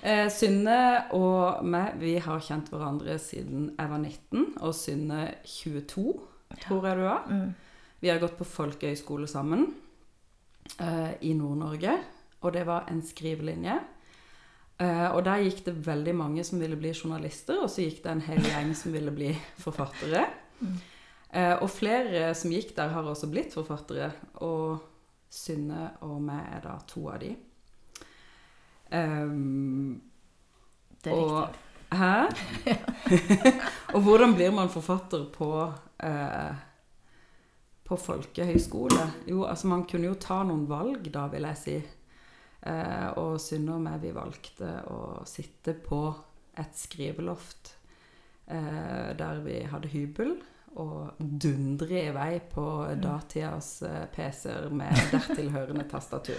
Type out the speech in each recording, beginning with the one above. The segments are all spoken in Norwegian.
Eh, Synne og meg, vi har kjent hverandre siden jeg var 19, og Synne 22, tror jeg du var. Mm. Vi har gått på folkehøyskole sammen eh, i Nord-Norge, og det var en skrivelinje. Eh, og der gikk det veldig mange som ville bli journalister, og så gikk det en hel gjeng som ville bli forfattere. Eh, og flere som gikk der, har også blitt forfattere, og Synne og meg er da to av de. Ehm, Det er og, riktig. Hæ? og hvordan blir man forfatter på eh, på folkehøyskole? Jo, altså man kunne jo ta noen valg, da, vil jeg si. Eh, og Synne og meg, vi valgte å sitte på et skriveloft eh, der vi hadde hybel, og dundre i vei på datidas eh, PC-er med dertilhørende tastatur.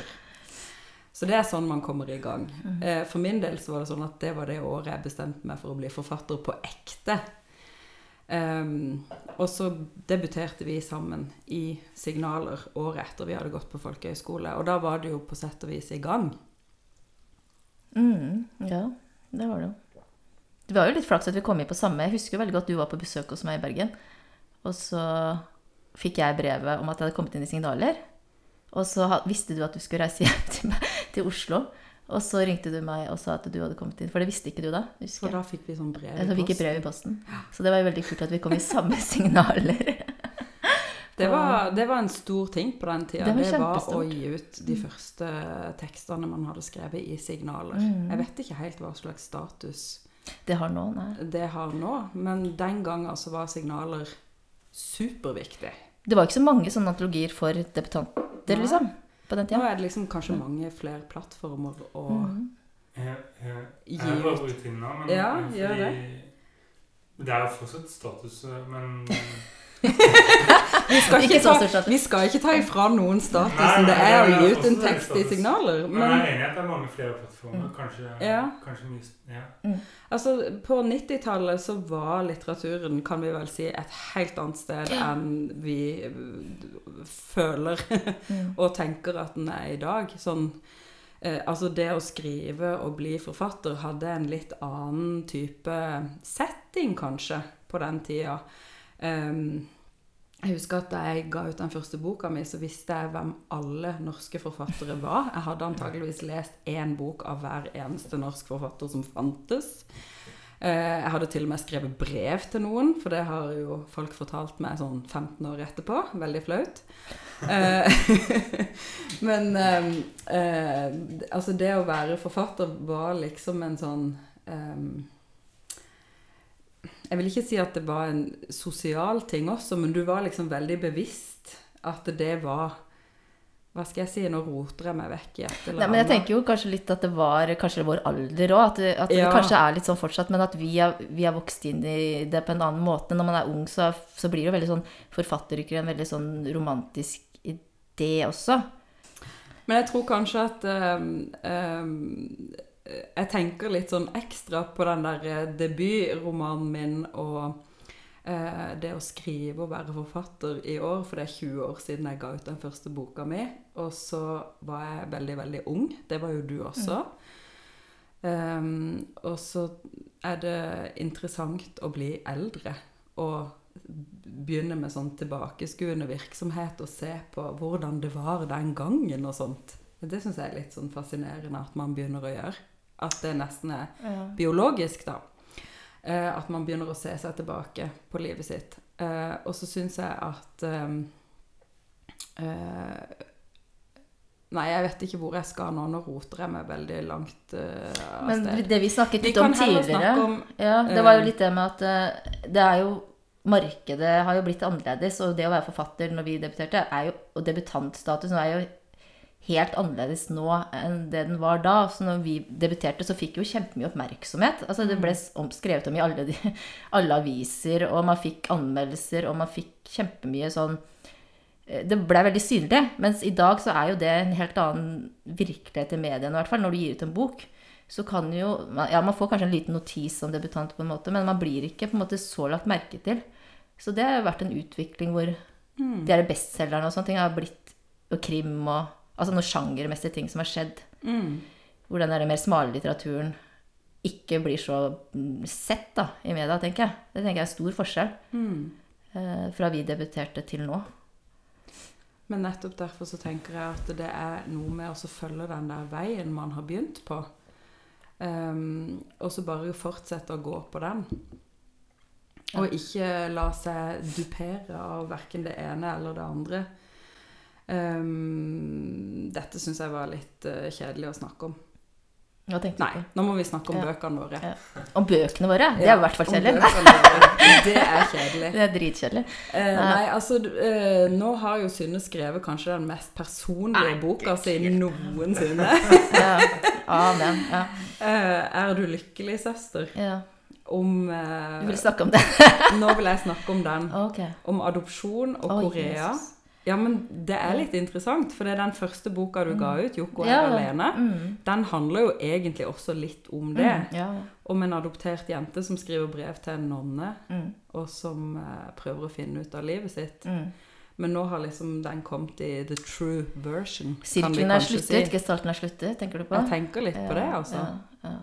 Så det er sånn man kommer i gang. Eh, for min del så var det sånn at det var det året jeg bestemte meg for å bli forfatter på ekte. Um, og så debuterte vi sammen i Signaler året etter vi hadde gått på folkehøyskole. Og da var det jo på sett og vis i gang. Mm, ja, det var det jo. Det var jo litt flaks at vi kom inn på samme. Jeg husker jo veldig godt du var på besøk hos meg i Bergen. Og så fikk jeg brevet om at jeg hadde kommet inn i signaler. Og så visste du at du skulle reise hjem til, meg, til Oslo. Og så ringte du meg og sa at du hadde kommet inn. For det visste ikke du da. husker For jeg. da fikk vi sånn brev i posten. fikk brev i posten. Så det var veldig kult at vi kom i samme signaler. Det var, det var en stor ting på den tida. Det var, Det var å gi ut de første tekstene man hadde skrevet i signaler. Mm. Jeg vet ikke helt hva slags status Det har nå, nei. det har nå, men den gangen så var signaler superviktig. Det var ikke så mange sånne antologier for debutanter, liksom. På den Nå er det liksom kanskje mange flere plattformer å Mm. Jeg, jeg, Gi jeg bare ut. nå, men Ja, fordi- gjør det. Det er jo fortsatt status, men vi skal, Ikke ta, vi skal ikke ta ifra noen statusen det er å gi ut en tekst i signaler. Men jeg er enig i at det er mange flere plattformer. Kanskje, Ja. kanskje mye ja. altså, på 90-tallet så var litteraturen, kan vi vel si, et helt annet sted enn vi øh, føler Mm. og tenker at den er i dag. Sånn, eh, altså det å skrive og bli forfatter hadde en litt annen type setting, kanskje, på den tida. Ehm, jeg husker at da jeg ga ut den første boka mi, så visste jeg hvem alle norske forfattere var. Jeg hadde antageligvis lest én bok av hver eneste norsk forfatter som fantes. Eh, Jeg hadde til og med skrevet brev til noen, for det har jo folk fortalt meg sånn 15 år etterpå. Veldig flaut. Eh, Men eh, eh, altså det å være forfatter var liksom en sånn eh, Jeg vil ikke si at det var en sosial ting også, men du var liksom veldig bevisst at det var Hva skal jeg si, nå roter jeg meg vekk i et eller annet. Nei, men jeg tenker jo kanskje litt at det var kanskje vår alder òg. At, det, ja. det kanskje er litt sånn fortsatt, men at vi har, vi vokst inn i det på en annen måte. Når man er ung, så, så blir det jo veldig sånn forfatteryrker en veldig sånn romantisk idé også. Men jeg tror kanskje at ehm, ehm, Jeg tenker litt sånn ekstra på den der eh, debutromanen min og eh, det å skrive og være forfatter i år, for det er 20 år siden jeg ga ut den første boka mi. Og så var jeg veldig, veldig ung. Det var jo du også. Ehm, og så er det interessant å bli eldre og begynne med sånn tilbakeskuende virksomhet og se på hvordan det var den gangen og sånt. Det syns jeg er litt sånn fascinerende at man begynner å gjøre. At det nesten er biologisk, da. Eh, at man begynner å se seg tilbake på livet sitt. Eh, og så syns jeg at ehm, eh, Nei, jeg vet ikke hvor jeg skal nå. Nå roter jeg meg veldig langt eh, av Men sted. det vi snakket Vi litt om tidligere om Ja, det var jo eh, litt det med at eh, det er jo Markedet har jo blitt annerledes, og det å være forfatter når vi debuterte, er jo, og debutantstatusen er jo helt annerledes nå enn det den var da. Så når vi debuterte, så fikk jo kjempemye oppmerksomhet. Altså Det ble skrevet om i alle, de, alle aviser, og man fikk anmeldelser, og man fikk kjempemye sånn eh, det ble veldig synlig. Mens i dag så er jo det en helt annen virkelighet i mediene, i hvert fall. Når du gir ut en bok, så kan jo Ja, man får kanskje en liten notis som debutant, på en måte, men man blir ikke på en måte så lagt merke til. Så det har vært en utvikling hvor Mm. de bestselgerne og sånne ting har blitt Og krim og Altså noen sjangermessige ting som har skjedd. mm. Hvor den der mer smale litteraturen ikke blir så mm, sett da, i media, tenker jeg. Det tenker jeg er stor forskjell eh, fra vi debuterte til nå. Men nettopp derfor så tenker jeg at det er noe med å følge den der veien man har begynt på. Um, og så bare fortsette å gå på den. Og ikke la seg dupere av verken det ene eller det andre. Ehm, dette syns jeg var litt uh, kjedelig å snakke om. Hva tenkte Nei, på? nå må vi snakke om Ja. bøkene våre. Ja. Om bøkene våre? Det er i hvert fall kjedelig. Det er kjedelig. Det er dritkjedelig. Uh, nei, altså eh, Nå har jo Synne skrevet kanskje den mest personlige boka si noensinne. Ja. Amen. Ja. Uh, er du lykkelig, søster? ja. Om Du vil snakke om det? Nå vil jeg snakke om den. Okay. Om adopsjon og oh, Korea. Jesus. Ja, men det er litt interessant, for det er den første boka du ga ut, 'Joko er Ja. alene', Mm. den handler jo egentlig også litt om det. Mm. Ja. Om en adoptert jente som skriver brev til en nonne, Mm. og som eh, prøver å finne ut av livet sitt. Mm. Men nå har liksom den kommet i the true version. Sirkelen er sluttet, si. gestalten er sluttet, tenker du på? Jeg tenker litt på det, altså. Ja, ja.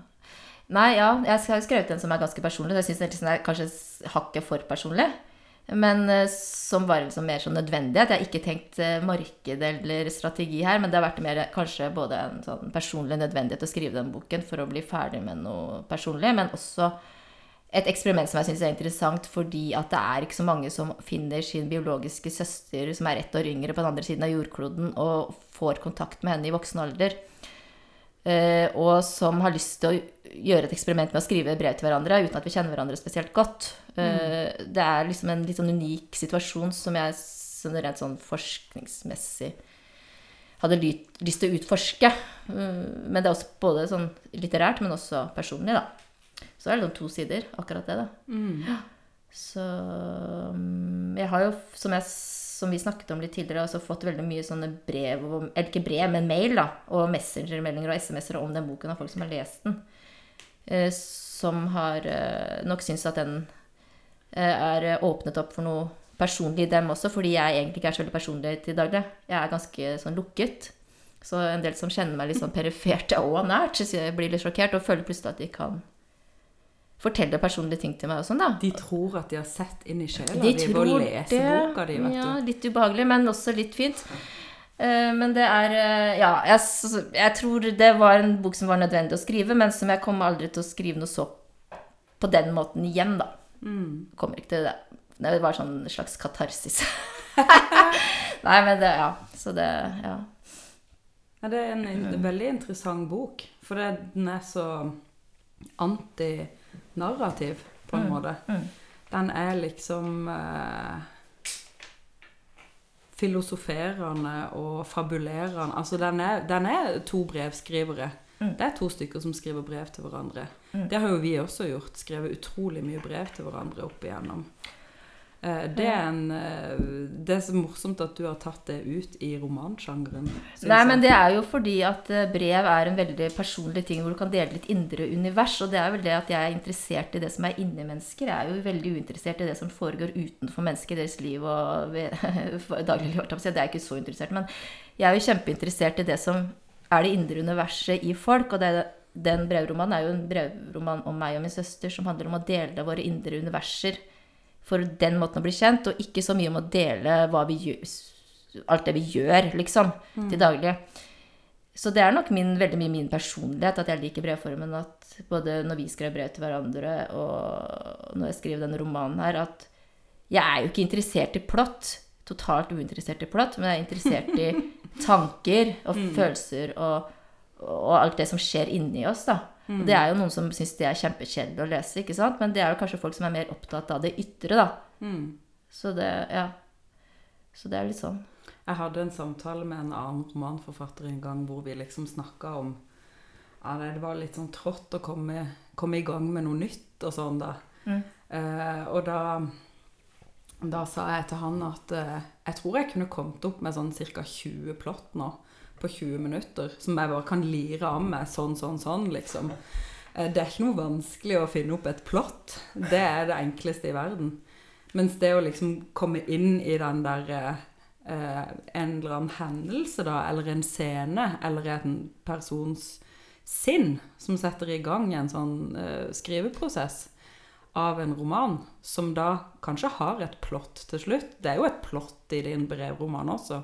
Nei, ja, jeg har skrevet en som er ganske personlig. så Jeg syns den er kanskje hakket for personlig. Men eh, som var liksom mer sånn nødvendighet. Jeg har ikke tenkt eh, marked eller strategi her, men det har vært mer kanskje både en sånn personlig nødvendighet å skrive den boken for å bli ferdig med noe personlig, men også et eksperiment som jeg syns er interessant fordi at det er ikke så mange som finner sin biologiske søster som er ett år yngre på den andre siden av jordkloden, og får kontakt med henne i voksen alder. Eh, og som har lyst til å gjøre et eksperiment med å skrive brev til hverandre uten at vi kjenner hverandre spesielt godt. Eh, Det er liksom en litt sånn unik situasjon som jeg sånn rent sånn forskningsmessig hadde lyst til å utforske. Eh, Men det er også både sånn litterært, men også personlig, da. Så er det sånn to sider, akkurat det, da. Så mm, jeg har jo, som, jeg, som vi snakket om litt tidligere, også fått veldig mye sånne brev, eller ikke brev, men mail, da, og messengermeldinger og SMS-er om den boken av folk som har lest den. Eh, som har nok syntes at den er eh, åpnet opp for noe personlig i dem også, fordi jeg egentlig ikke er så veldig personlig til daglig. Jeg er ganske sånn lukket. Så en del som kjenner meg litt sånn perifert og nært, blir litt sjokkert og føler plutselig at de kan fortelle personlige ting til meg og sånn, da. De tror at de har sett inn i sjela De di ved å lese det. boka di, vet ja, litt ubehagelig, men også litt fint. Eh, Men det er eh, Ja, jeg, jeg tror det var en bok som var nødvendig å skrive, men som jeg kommer aldri til å skrive noe så på den måten igjen, da. Mm. Kommer ikke til det. Det var sånn slags katarsis. Nei, men det Ja. Så det Ja. Ja, det er en in veldig interessant bok, for det, den er så antinarrativ, på en måte. mm. Den er liksom eh, filosoferende og fabulerende. Altså, den er, den er to brevskrivere. Mm. Det er to stykker som skriver brev til hverandre. Det har jo vi også gjort. Skrevet utrolig mye brev til hverandre opp igjennom. Eh, Det er, en, eh, det er så morsomt at du har tatt det ut i romansjangeren. Nei, men det er jo fordi at eh, brev er en veldig personlig ting hvor du kan dele litt indre univers. Og det er vel det at jeg er interessert i det som er inni mennesker. Jeg er jo veldig uinteressert i det som foregår utenfor mennesker, deres liv og dagligliv. jeg er ikke så interessert Men jeg er jo kjempeinteressert i det som er det indre universet i folk. Og det, den brevromanen er jo en brevroman om meg og min søster som handler om å dele våre indre universer for den måten å bli kjent, og ikke så mye om å dele gjør, alt det vi gjør, liksom, til daglig. Så det er nok min, veldig mye min personlighet at jeg liker brevformen. At både når vi skrev brev til hverandre, og når jeg skriver denne romanen her, at jeg er jo ikke interessert i plott. Totalt uinteressert i plott, men jeg er interessert i tanker og følelser og, og alt det som skjer inni oss, da. Og det er jo noen som syns det er kjempekjedelig å lese, ikke sant? Men det er jo kanskje folk som er mer opptatt av det ytre, da. Mm. Så det, ja. Så det er litt sånn. Jeg hadde en samtale med en annen romanforfatter en gang hvor vi liksom snakka om ja, det var litt sånn trått å komme, komme i gang med noe nytt og sånn, da. Mm. Eh, og da, da sa jeg til han at eh, jeg tror jeg kunne kommet opp med sånn ca. 20 plott nå på 20 minutter, som jeg bare kan lire av meg sånn, sånn, sånn, liksom. Eh, det er ikke noe vanskelig å finne opp et plott. Det er det enkleste i verden. Mens det å liksom komme inn i den der eh, en eller annen hendelse, da, eller en scene, eller en persons sinn som setter i gang en sånn eh, skriveprosess av en roman, som da kanskje har et plott til slutt. Det er jo et plott i din brevroman også.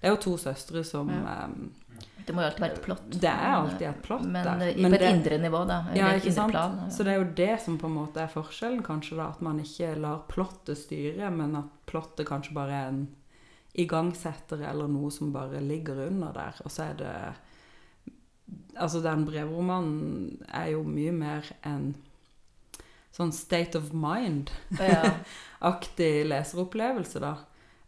Det er jo to søstre som Ja. um, Det må jo alltid være et plott. Det er alltid et plott Men der. eh, Men på et det- indre nivå, da. Ja, ikke sant? plan. ja. Så det er jo det som på en måte er forskjellen, kanskje, da. At man ikke lar plottet styre, men at plottet kanskje bare er en igangsetter eller noe som bare ligger under der. Og så er det Altså, den brevromanen er jo mye mer en sånn state of mind-aktig Ja. leseropplevelse, da.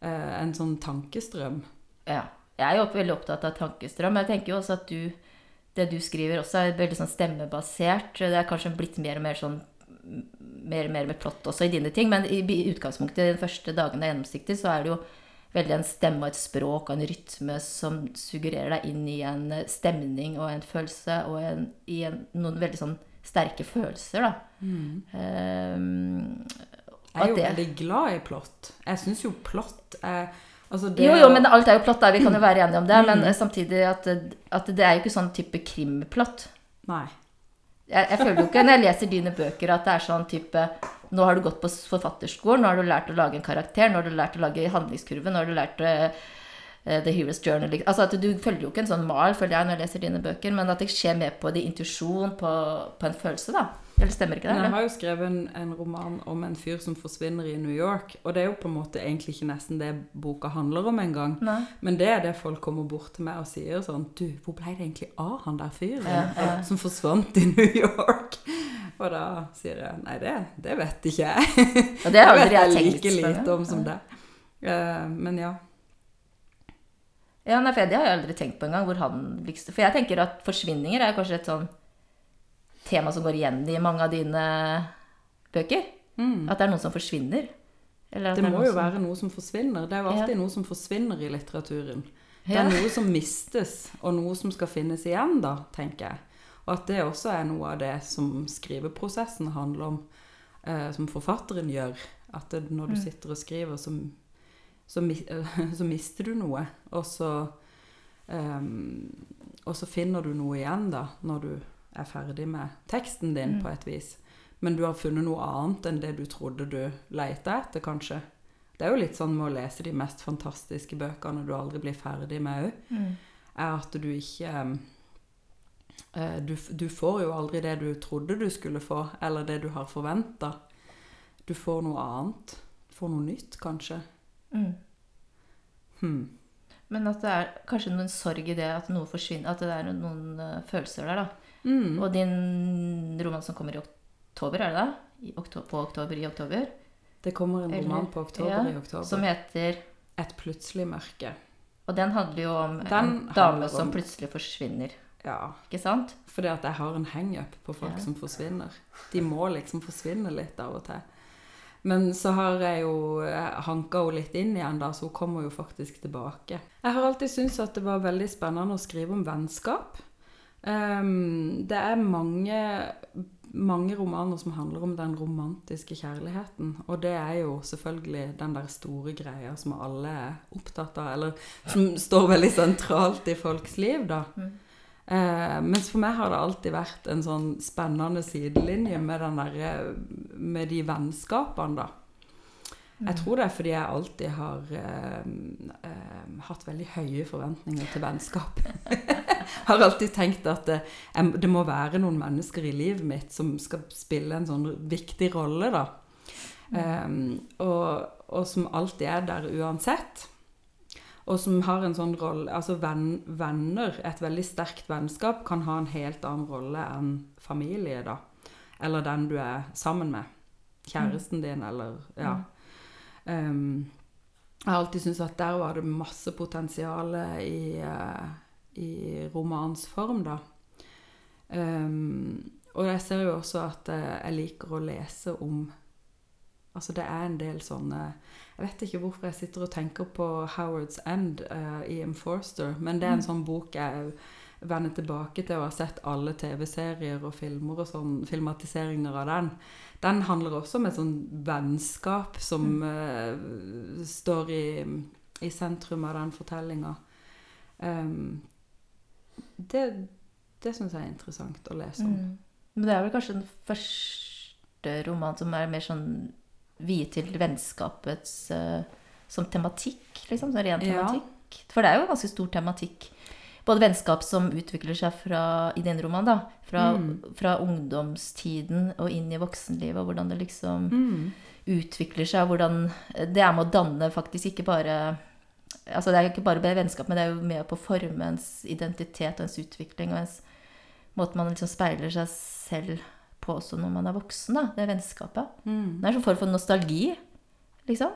Eh, en sånn tankestrøm. Ja. Jeg er jo veldig opptatt av tankestrøm. Men jeg tenker jo også at du, det du skriver også er veldig sånn stemmebasert. Det er kanskje blitt mer og mer sånn mer og mer med plott også i dine ting. Men i utgangspunktet, de første dagene er gjennomsiktig, så er det jo veldig en stemme og et språk og en rytme som suggererer deg inn i en stemning og en følelse og en, i en, noen veldig sånn sterke følelser, da. Ehm, Jeg er jo det- veldig glad i plott. Jeg syns jo plott er altså det Jo, jo, men alt er jo plott, da. Vi kan jo være enige om det. Men Mm. samtidig at, at det er jo ikke sånn type krimplott. Nei. Jeg, jeg føler jo ikke når jeg leser dine bøker at det er sånn type Nå har du gått på forfatterskolen, nå har du lært å lage en karakter, nå har du lært å lage handlingskurve, nå har du lært eh, eh, The Hero's Journal liksom. Altså at Du følger jo ikke en sånn mal, føler jeg, når jeg leser dine bøker, men at det skjer mer på det intuisjon, på, på en følelse, da. Eller stemmer ikke det? Eller? jeg har jo skrevet en, en roman om en fyr som forsvinner i New York, og det er jo på en måte egentlig ikke nesten det boka handler om engang. Men det er det folk kommer bort til meg og sier sånn Du, hvor ble det egentlig av han der fyren Ja, ja. som forsvant i New York? Og da sier jeg nei, det, det vet ikke jeg. Og det har vet jeg jeg like lite om som det. Eh, men ja. Ja, nei, for Det har jeg aldri tenkt på engang. liksom- For jeg tenker at forsvinninger er kanskje et sånn tema som går igjen i mange av dine bøker. At det er noen som forsvinner. Det er må jo som- være noe som forsvinner. Det er jo Ja. alltid noe som forsvinner i litteraturen. Det Ja. er noe som mistes, og noe som skal finnes igjen, da, tenker jeg. Og at det også er noe av det som skriveprosessen handler om, eh, som forfatteren gjør. At det, når du Mm. sitter og skriver, så, så, så mister du noe. Og så, um, og så finner du noe igjen, da, når du er ferdig med teksten din, Mm. på et vis. Men du har funnet noe annet enn det du trodde du leita etter, kanskje. Det er jo litt sånn med å lese de mest fantastiske bøkene du aldri blir ferdig med òg, Mm. er at du ikke eh, du, du får jo aldri det du trodde du skulle få, eller det du har forventa. Du får noe annet. Får noe nytt, kanskje. Mm. Hmm. Men at det er kanskje noen sorg i det at noe forsvinner. At det er noen eh, følelser der, da. Mm. Og din roman som kommer i oktober, er det det? I okto på oktober i oktober? Det kommer en Eller- roman på oktober ja, i oktober. Som heter Et plutselig mørke. Og den handler jo om Den en dame dame som plutselig forsvinner. Ja. Ikke sant? Fordi at jeg har en hang-up på folk Ja. som forsvinner. De må liksom forsvinne litt av og til. Men så har jeg jo eh, hanka henne litt inn igjen, da, så hun kommer jo faktisk tilbake. Jeg har alltid syntes at det var veldig spennende å skrive om vennskap. Um, det er mange, mange romaner som handler om den romantiske kjærligheten. Og det er jo selvfølgelig den der store greia som alle er opptatt av, eller som står veldig sentralt i folks liv, da. Eh, mens for meg har det alltid vært en sånn spennende sidelinje med, der, eh, med de vennskapene, da. Jeg tror det er fordi jeg alltid har eh, eh, hatt veldig høye forventninger til vennskap. har alltid tenkt at det, em- det må være noen mennesker i livet mitt som skal spille en sånn viktig rolle, da. Um, og, og som alltid er der uansett. Og som har en sånn rolle Altså venn, venner, et veldig sterkt vennskap, kan ha en helt annen rolle enn familie, da. Eller den du er sammen med. Kjæresten din, eller Ja. Um, jeg har alltid syntes at der var det masse potensial i, uh, i romans form, da. Um, og jeg ser jo også at eh, jeg liker å lese om Altså det er en del sånne Jeg vet ikke hvorfor jeg sitter og tenker på Howard's End uh, i M. Forster, men det er en sånn bok jeg vender tilbake til og har sett alle TV-serier og filmer og sånn, filmatiseringer av den. Den handler også om et sånn vennskap som uh, står i, i sentrum av den fortellinga. Um, det, det syns jeg er interessant å lese om. Mm. Men det er vel kanskje den første romanen som er mer sånn viet til vennskapets eh, som tematikk, liksom. Som ren Ja. For det er jo en ganske stor tematikk. Både vennskap som utvikler seg fra, i din roman, da, fra, Mm. fra ungdomstiden og inn i voksenlivet, og hvordan det liksom Mm. utvikler seg, hvordan det er med å danne faktisk ikke bare Altså det er ikke bare vennskap, men det er jo med på å forme ens identitet og ens utvikling og ens måte man liksom speiler seg selv på også når man er voksen, da. Det vennskapet. Mm. Det er en sånn form for nostalgi, liksom.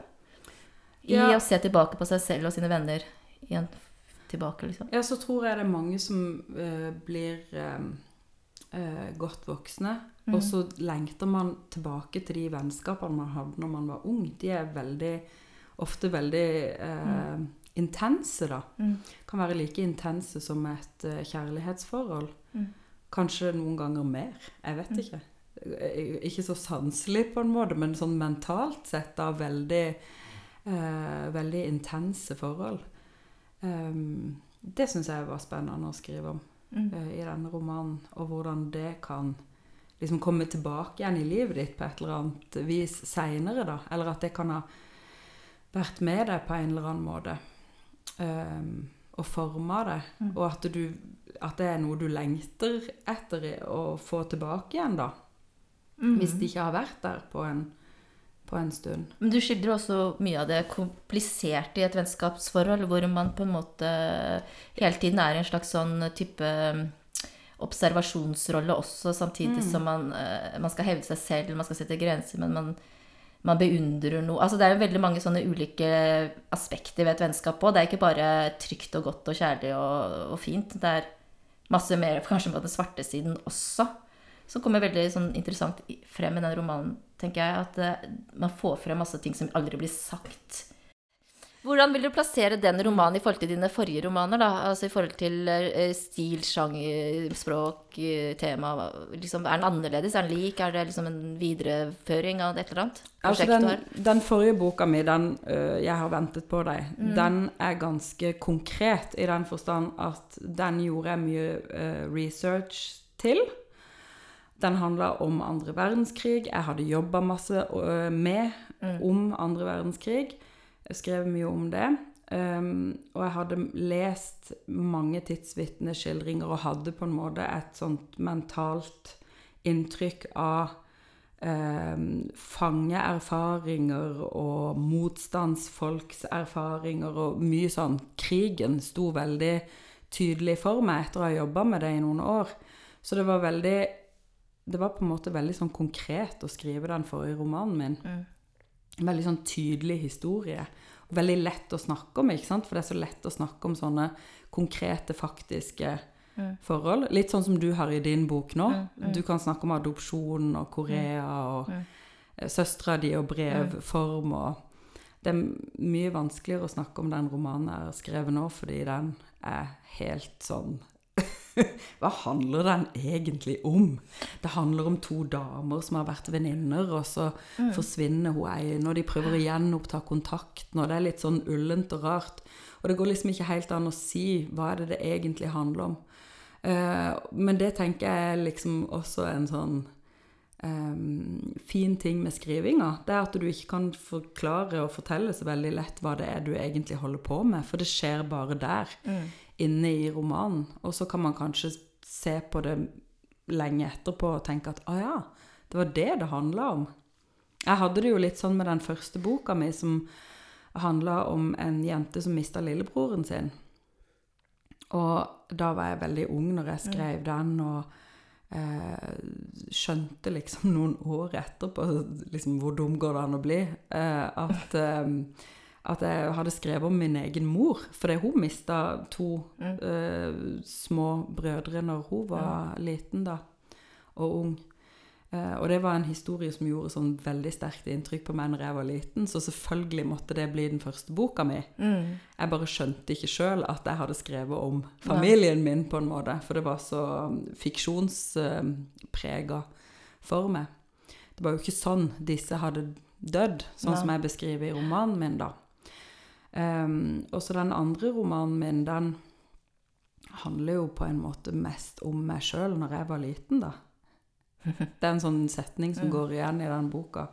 I Ja. å se tilbake på seg selv og sine venner igjen tilbake, liksom. Ja, så tror jeg det er mange som uh, blir eh, godt voksne. Mm. Og så lengter man tilbake til de vennskapene man hadde når man var ung. De er veldig, ofte veldig eh, intense, da. Mm. Kan være like intense som et uh, kjærlighetsforhold. Mm. Kanskje noen ganger mer. Jeg vet Mm. ikke. Eh, Ikke så sanselig på en måte, men sånn mentalt sett da veldig, eh, veldig intense forhold. Um, det syns jeg var spennende å skrive om Mm. eh, i denne romanen. Og hvordan det kan liksom komme tilbake igjen i livet ditt på et eller annet vis seinere, da. Eller at det kan ha vært med deg på en eller annen måte. Um, og forma deg. Mm. Og at, du, at det er noe du lengter etter å få tilbake igjen, da. Mm. Hvis de ikke har vært der på en, på en stund. Men du skildrer også mye av det kompliserte i et vennskapsforhold, hvor man på en måte hele tiden er i en slags sånn type mm, observasjonsrolle også, samtidig Mm. som man, eh, man skal hevde seg selv, man skal sette grenser, men man, man beundrer noe. Altså det er jo veldig mange sånne ulike aspekter ved et vennskap òg. Det er ikke bare trygt og godt og kjærlig og, og fint. Det er masse mer kanskje på den svarte siden også. Som kommer veldig sånn interessant frem i den romanen, tenker jeg. At uh, man får frem masse ting som aldri blir sagt. Hvordan vil du plassere den romanen i forhold til dine forrige romaner? da? Altså I forhold til eh, stil, sjanger, språk, eh, tema. Liksom, er den annerledes? Er den lik? Er det liksom en videreføring av et eller annet Altså prosjekt du den, den forrige boka mi, den uh, 'Jeg har ventet på deg', Mm. den er ganske konkret i den forstand at den gjorde jeg mye uh, research til. Den handla om andre verdenskrig. Jeg hadde jobba masse med Mm. om andre verdenskrig. Skrev mye om det. Um, og jeg hadde lest mange tidsvitneskildringer og hadde på en måte et sånt mentalt inntrykk av um, fangeerfaringer og motstandsfolks erfaringer og mye sånn Krigen sto veldig tydelig for meg etter å ha jobba med det i noen år. Så det var veldig Det var på en måte veldig sånn konkret å skrive den forrige romanen min. Mm. Veldig sånn tydelig historie. Veldig lett å snakke om, ikke sant? For det er så lett å snakke om sånne konkrete, faktiske Mm. forhold. Litt sånn som du har i din bok nå. Mm, mm. Du kan snakke om adopsjon og Korea og Mm. eh, søstera di og brevform og Det er mye vanskeligere å snakke om den romanen jeg har skrevet nå, fordi den er helt sånn Hva handler den egentlig om? Det handler om to damer som har vært venninner, og så Mm. forsvinner hun ene, og de prøver å gjenoppta kontakten, og det er litt sånn ullent og rart. Og det går liksom ikke helt an å si hva er det det egentlig handler om. Uh, men det tenker jeg er liksom også en sånn um, fin ting med skrivinga. Det er at du ikke kan forklare og fortelle så veldig lett hva det er du egentlig holder på med, for det skjer bare der Mm. Inne i romanen. Og så kan man kanskje se på det lenge etterpå og tenke at å ja, det var det det handla om. Jeg hadde det jo litt sånn med den første boka mi som handla om en jente som mista lillebroren sin. Og da var jeg veldig ung når jeg skrev den, og eh, skjønte liksom noen år etterpå liksom, hvor dum går det an å bli, eh, at, eh, at jeg hadde skrevet om min egen mor. Fordi hun mista to Mm. uh, små brødre når hun var liten da, og ung. Uh, og det var en historie som gjorde sånn veldig sterkt inntrykk på meg når jeg var liten, så selvfølgelig måtte det bli den første boka mi. Mm. Jeg bare skjønte ikke sjøl at jeg hadde skrevet om familien min, på en måte. For det var så um, fiksjonsprega for meg. Det var jo ikke sånn disse hadde dødd, sånn Nei. som jeg beskriver i romanen min, da. Um, og så den andre romanen min, den handler jo på en måte mest om meg sjøl når jeg var liten, da. Det er en sånn setning som går igjen i den boka.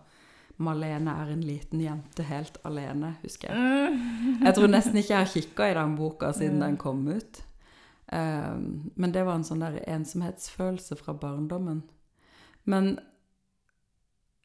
Malene er en liten jente helt alene, husker jeg. Jeg tror nesten ikke jeg har kikka i den boka siden den kom ut. Um, men det var en sånn der ensomhetsfølelse fra barndommen. Men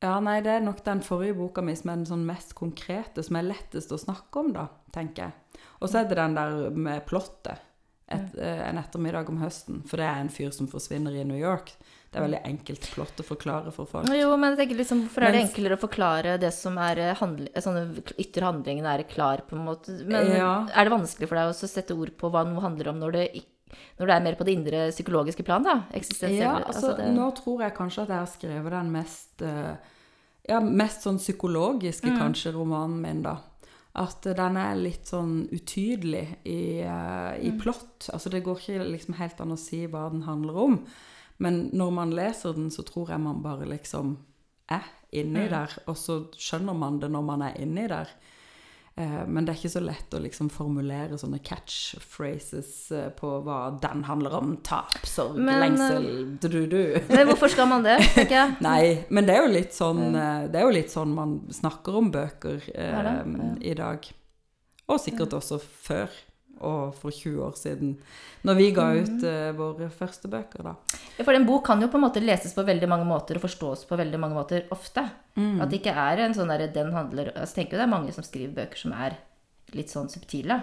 ja, nei, det er nok den forrige boka mi som er den sånn mest konkrete, som er lettest å snakke om, da, tenker jeg. Og så er det den der med plottet. Et, eh, en ettermiddag om høsten. For det er en fyr som forsvinner i New York. Det er veldig enkelt plott å forklare for folk. Jo, men jeg tenker liksom, hvorfor er det enklere å forklare det som er eh, handl sånne ytre handlingene er klar, på en måte? Men Ja. er det vanskelig for deg å sette ord på hva noe handler om når det, ikk- når det er mer på det indre psykologiske plan, da? Ja, altså, det- nå tror jeg kanskje at jeg har skrevet den mest eh, Ja, mest sånn psykologiske, Mm. kanskje, romanen min, da. At eh, den er litt sånn utydelig i, uh, i Mm. plott. Altså, det går ikke liksom helt an å si hva den handler om. Men når man leser den, så tror jeg man bare liksom er inni Mm. der, og så skjønner man det når man er inni der. Eh, Men det er ikke så lett å liksom formulere sånne catchphrases eh, på hva den handler om. Tap, sorg, Men, lengsel, du-du-du. Men hvorfor skal man det, tenker jeg? Nei, men det er jo litt sånn eh, Det jo litt sånn man snakker om bøker eh, i dag. Og sikkert også før. Og for 20 år siden. Når vi ga ut uh, våre første bøker, da. For en bok kan jo på en måte leses på veldig mange måter og forstås på veldig mange måter ofte. Mm. At det ikke er en sånn derre den handler altså, Jeg tenker jo det er mange som skriver bøker som er litt sånn subtile.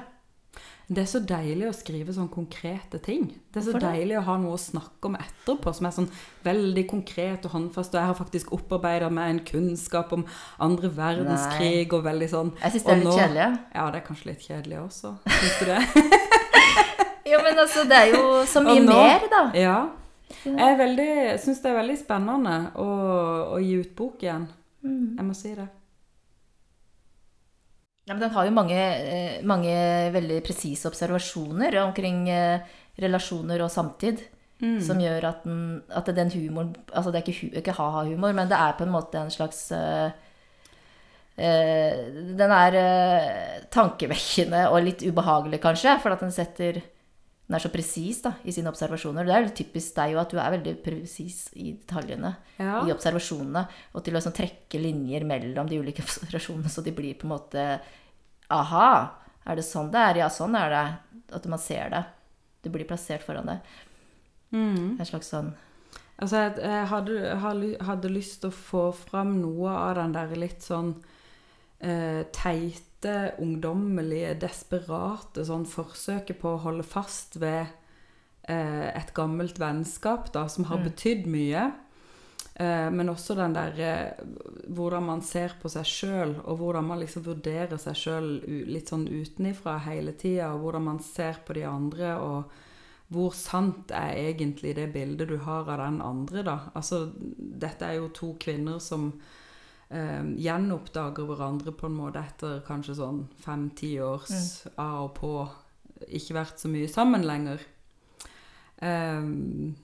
Det er så deilig å skrive sånn konkrete ting. Det er så Hvorfor det? deilig å ha noe å snakke om etterpå som er sånn veldig konkret og håndfast. Og jeg har faktisk opparbeida meg en kunnskap om andre verdenskrig og veldig sånn Jeg syns det er litt nå- kjedelig. Ja, det er kanskje litt kjedelig også. Syns du det? Jo, men altså, det er jo så mye nå- mer, da. Ja. Jeg veldig, syns det er veldig spennende å, å gi ut bok igjen. Mm. Jeg må si det. Ja, men den har jo mange, eh, mange veldig presise observasjoner omkring eh, relasjoner og samtid. Mm. Som gjør at, den, at den humoren Altså det er ikke, ikke ha-ha-humor, men det er på en måte en slags uh, uh, Den er uh, tankevekkende og litt ubehagelig, kanskje, for at den setter Den er så presis da, i sine observasjoner. Det er jo typisk deg jo at du er veldig presis i detaljene. Ja. I observasjonene. Og til å sånn trekke linjer mellom de ulike observasjonene, så de blir på en måte Aha! Er det sånn det er? Ja, sånn er det. At man ser det. Det blir plassert foran deg. Mm. En slags sånn Altså, jeg, jeg hadde, hadde, lyst til å få fram noe av den der litt sånn eh, teite, ungdommelige, desperate sånn forsøket på å holde fast ved eh, et gammelt vennskap da, som har Mm. betydd mye. Eh, men også den der eh, hvordan man ser på seg sjøl, og hvordan man liksom vurderer seg sjøl litt sånn utenifra hele tida, og hvordan man ser på de andre, og hvor sant er egentlig det bildet du har av den andre, da? Altså, dette er jo to kvinner som eh, gjenoppdager hverandre på en måte etter kanskje sånn fem-ti års av og på ikke vært så mye sammen lenger. Um,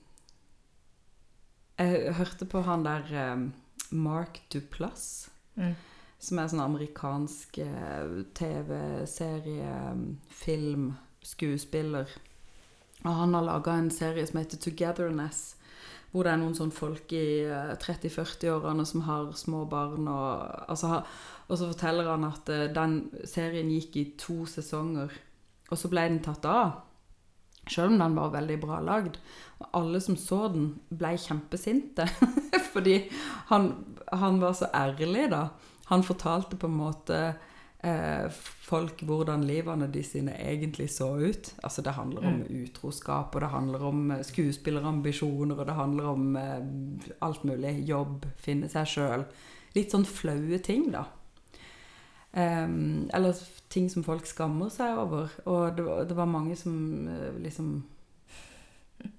jeg hørte på han der um, Mark Duplass, Mm. som er sånn amerikansk eh, TV-serie, um, film, skuespiller. Og han har laga en serie som heter Togetherness. Hvor det er noen sånn folk i eh, 30-40-årene som har små barn. Og, altså, og så forteller han at eh, den serien gikk i to sesonger. Og så ble den tatt av. Selv om den var veldig bra lagd. Og alle som så den, ble kjempesinte. Fordi han, han var så ærlig, da. Han fortalte på en måte eh, folk hvordan livene de sine egentlig så ut. Altså det handler om utroskap, og det handler om eh, skuespillerambisjoner, og det handler om eh, alt mulig. Jobb, finne seg sjøl. Litt sånn flaue ting, da. Um, eller ting som folk skammer seg over. Og det, var- det var mange som uh, liksom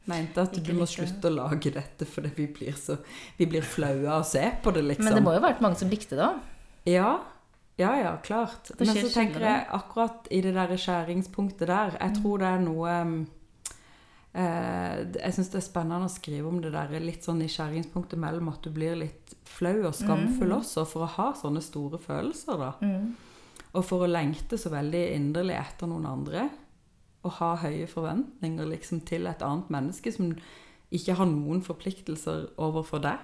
mente at du må slutte å lage dette fordi vi blir så Vi blir flaue av å se på det, liksom. Men det må jo ha vært mange som likte det òg. Ja, ja, ja, klart. Men så tenker jeg akkurat i det der skjæringspunktet der Jeg Mm. tror det er noe um, eh, Jeg syns det er spennende å skrive om det der litt sånn i skjæringspunktet mellom at du blir litt flau og skamfull Mm. også, for å ha sånne store følelser, da. Og for å lengte så veldig inderlig etter noen andre. Og ha høye forventninger liksom, til et annet menneske som ikke har noen forpliktelser overfor deg.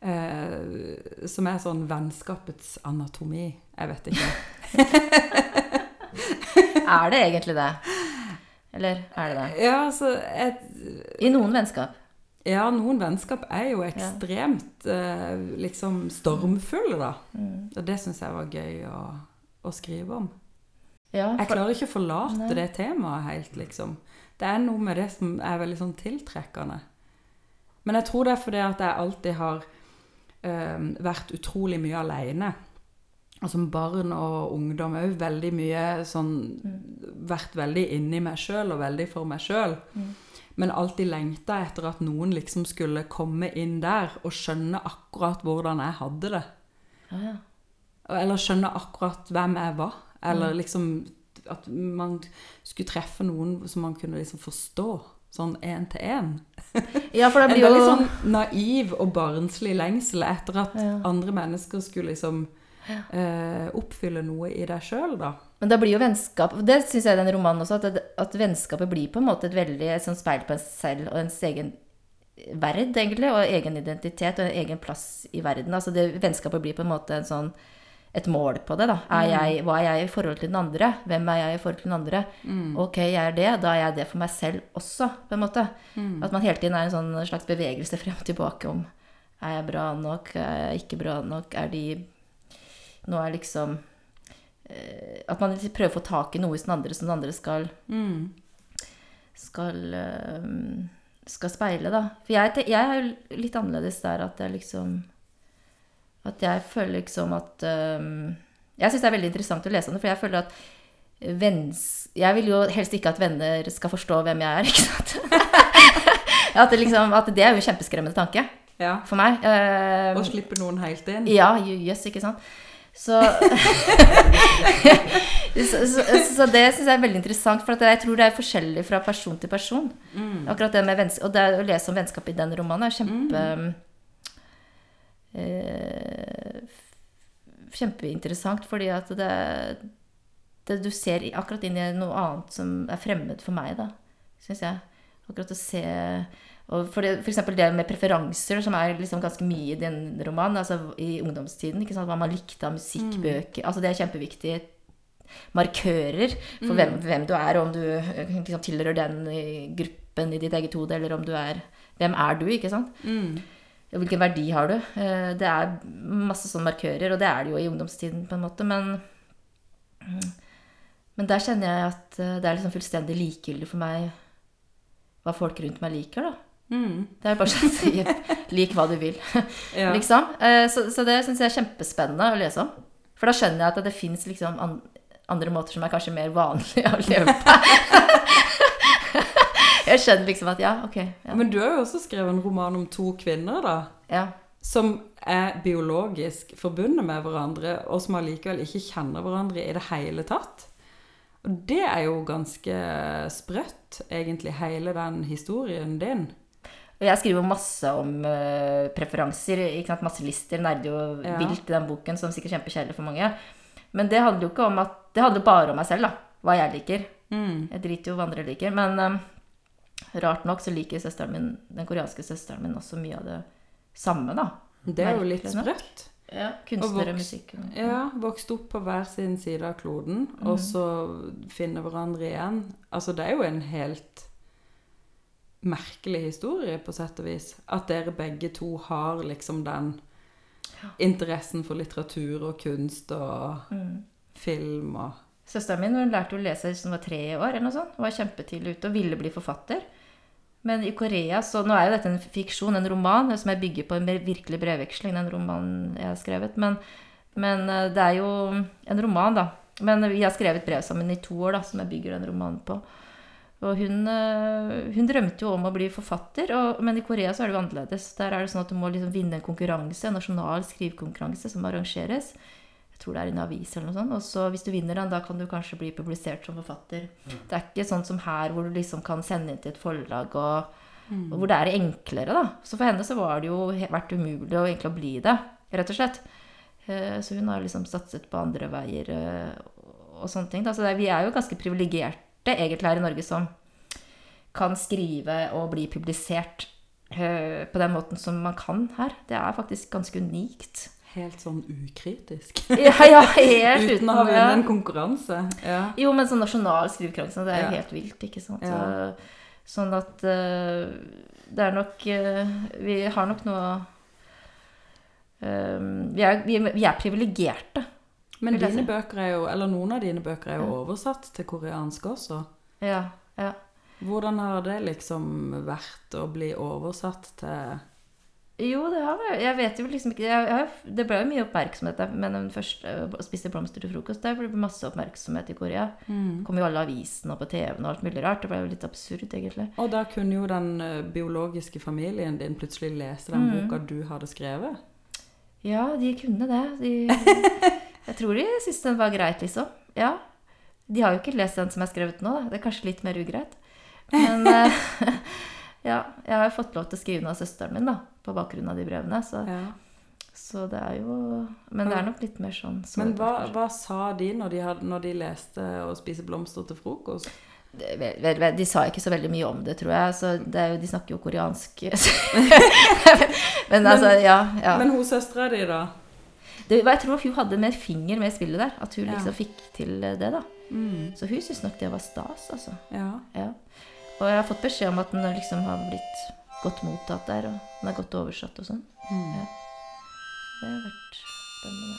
Eh, som er sånn vennskapets anatomi. Jeg vet ikke. Er det egentlig det? Eller er det det? Ja, altså et, I noen vennskap. Ja, noen vennskap er jo ekstremt eh, liksom stormfulle, da. Mm. Og det syns jeg var gøy å, å skrive om. Ja, Jeg klarer ikke å forlate Nei. det temaet helt, liksom. Det er noe med det som er veldig sånn tiltrekkende. Men jeg tror det er fordi at jeg alltid har vært utrolig mye aleine. Og som barn og ungdom òg veldig mye sånn Vært veldig inni meg sjøl og veldig for meg sjøl. Mm. Men alltid lengta etter at noen liksom skulle komme inn der og skjønne akkurat hvordan jeg hadde det. ja, ja. Eller skjønne akkurat hvem jeg var. Eller Mm. liksom at man skulle treffe noen som man kunne liksom forstå. Sånn én til én. Ja, for det En blir jo veldig sånn naiv og barnslig lengsel etter at Ja. andre mennesker skulle liksom eh, oppfylle noe i deg sjøl, da. Men da blir jo vennskap Det syns jeg i den romanen også, at, det, at vennskapet blir på en måte et veldig sånn speil på en selv og ens egen verd, egentlig, og egen identitet og en egen plass i verden. Altså det, vennskapet blir på en måte en sånn et mål på det. da. Er jeg, hva er jeg i forhold til den andre? Hvem er jeg i forhold til den andre? Ok, jeg er det. Da er jeg det for meg selv også, på en måte. At man hele tiden er i en sånn slags bevegelse frem og tilbake om er jeg bra nok, er jeg ikke bra nok, er de Nå er liksom eh, At man prøver å få tak i noe hos den andre som den andre skal Mm. skal, eh, skal speile, da. For jeg, jeg er jo litt annerledes der at jeg liksom At jeg føler liksom at um, Jeg syns det er veldig interessant å lese om det, for jeg føler at venns... Jeg vil jo helst ikke at venner skal forstå hvem jeg er, ikke sant? at, det liksom, at det er jo en kjempeskremmende tanke Ja. for meg. Um, Og slipper noen helt inn. ja, jøss, yes, ikke sant? Så, så, så, så det syns jeg er veldig interessant, for at jeg tror det er forskjellig fra person til person. Akkurat det med venns- Og det å lese om vennskap i den romanen er kjempe f- Kjempeinteressant, fordi at det, det Du ser akkurat inn i noe annet som er fremmed for meg, da, syns jeg. Akkurat å se og for, det, for eksempel det med preferanser, som er liksom ganske mye i den romanen, altså i ungdomstiden, ikke sant? hva man likte av musikk, bøker, altså det er kjempeviktige markører for hvem, hvem du er, og om du eh, liksom, tilhører den gruppen i ditt eget hode, eller om du er, hvem er du, ikke sant? Mm. Hvilken verdi har du? Eh, Det er masse sånne markører, og det er det jo i ungdomstiden på en måte, men men der kjenner jeg at eh, det er liksom fullstendig likegyldig for meg hva folk rundt meg liker, da. Mm. Det er bare sånn å si lik hva du vil, Ja. liksom. Eh, Så, så det syns jeg er kjempespennende å lese om. For da skjønner jeg at det fins liksom andre måter som er kanskje mer vanlige å leve på. jeg skjønner liksom at ja, ok. Ja. Men du har jo også skrevet en roman om to kvinner, da. ja. Som er biologisk forbundet med hverandre, og som allikevel ikke kjenner hverandre i det hele tatt. Og det er jo ganske sprøtt, egentlig, hele den historien din. Jeg skriver masse om uh, preferanser, ikke sant? masse lister, nerder jo Ja. vilt i den boken, som sikkert er kjempekjedelig for mange. Men det handler jo ikke om at Det handler bare om meg selv, da. Hva jeg liker. Mm. Jeg driter jo hva andre liker. Men eh, rart nok så liker søsteren min, den koreanske søsteren min også mye av det samme, da. Det er jo litt sprøtt. Ja, Kunstnere, Og musikk og Ja, vokst opp på hver sin side av kloden, og så finne hverandre igjen. Altså, det er jo en helt merkelig historie, på sett og vis. At dere begge to har liksom den interessen for litteratur og kunst og Mm. film og Søsteren min hun lærte å lese hun var tre år, eller noe sånt. Hun var kjempetidlig ute og ville bli forfatter. Men i Korea, så nå er jo dette en fiksjon, en roman, som jeg bygger på en virkelig brevveksling, den romanen jeg har skrevet. Men, men eh, det er jo en roman, da. Men vi har skrevet brev sammen i to år, da, som jeg bygger den romanen på. Og hun, eh, hun drømte jo om å bli forfatter, og, men i Korea så er det jo annerledes. Der er det sånn at du må liksom vinne en konkurranse, en nasjonal skrivekonkurranse som arrangeres. Jeg tror det er en avis eller noe sånt. Og så hvis du vinner den, da kan du kanskje bli publisert som forfatter. Det er ikke sånn som her, hvor du liksom kan sende inn til et forlag, og, og hvor det er enklere, da. Så for henne så var det jo vært umulig å egentlig å bli det, rett og slett. Eh, Så hun har liksom satset på andre veier eh, og sånne ting. Da. Så vi er jo ganske privilegerte egentlig her i Norge som kan skrive og bli publisert eh, på den måten som man kan her. Det er faktisk ganske unikt. Helt sånn ukritisk. Ja, ja helt Uten å ha vunnet en konkurranse. Ja. Jo, men sånn nasjonal skrivekonkurranse, det er jo Ja. helt vilt, ikke sant. Så- Sånn at uh, det er nok uh, Vi har nok noe eh, vi, er, vi, vi er privilegerte. Men dine bøker er jo, eller noen av dine bøker er jo oversatt til koreansk også. Ja, ja. Hvordan har det liksom vært å bli oversatt til Jo, det har vi, Jeg vet jo liksom ikke jeg, Det ble jo mye oppmerksomhet der, men den første å spise blomster til frokost Det ble masse oppmerksomhet i Korea. Kom jo alle avisene og på TV-en og alt mulig rart. Det ble jo litt absurd, egentlig. Og da kunne jo den biologiske familien din plutselig lese den Mm. boka du hadde skrevet. Ja, de kunne det. De, jeg tror de syntes den var greit, liksom. Ja. De har jo ikke lest den som er skrevet nå, da. Det er kanskje litt mer ugreit. Men ja, jeg har jo fått lov til å skrive noe av søsteren min, da. På bakgrunn av de brevene. Så, Ja. så det er jo Men det er nok litt mer sånn Men hva, hva sa de når de, hadde, når de leste 'Å spise blomster til frokost'? De sa ikke så veldig mye om det, tror jeg. Så det jo, de snakker jo koreansk. men altså, ja. ja. Men hun søstera di, da? Det, jeg tror hun hadde mer finger med i spillet der. At hun Ja. liksom fikk til det, da. Mm. Så hun syntes nok det var stas, altså. Ja. Ja. Og jeg har fått beskjed om at den liksom har blitt godt mottatt der, og den er godt oversatt og sånn. Mm. Ja. Det har vært spennende.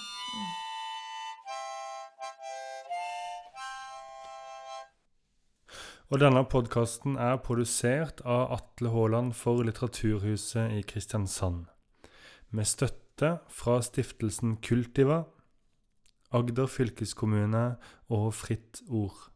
Og denne podkasten er produsert av Atle Haaland for Litteraturhuset i Kristiansand. Med støtte fra stiftelsen Kultiva, Agder fylkeskommune og Fritt Ord.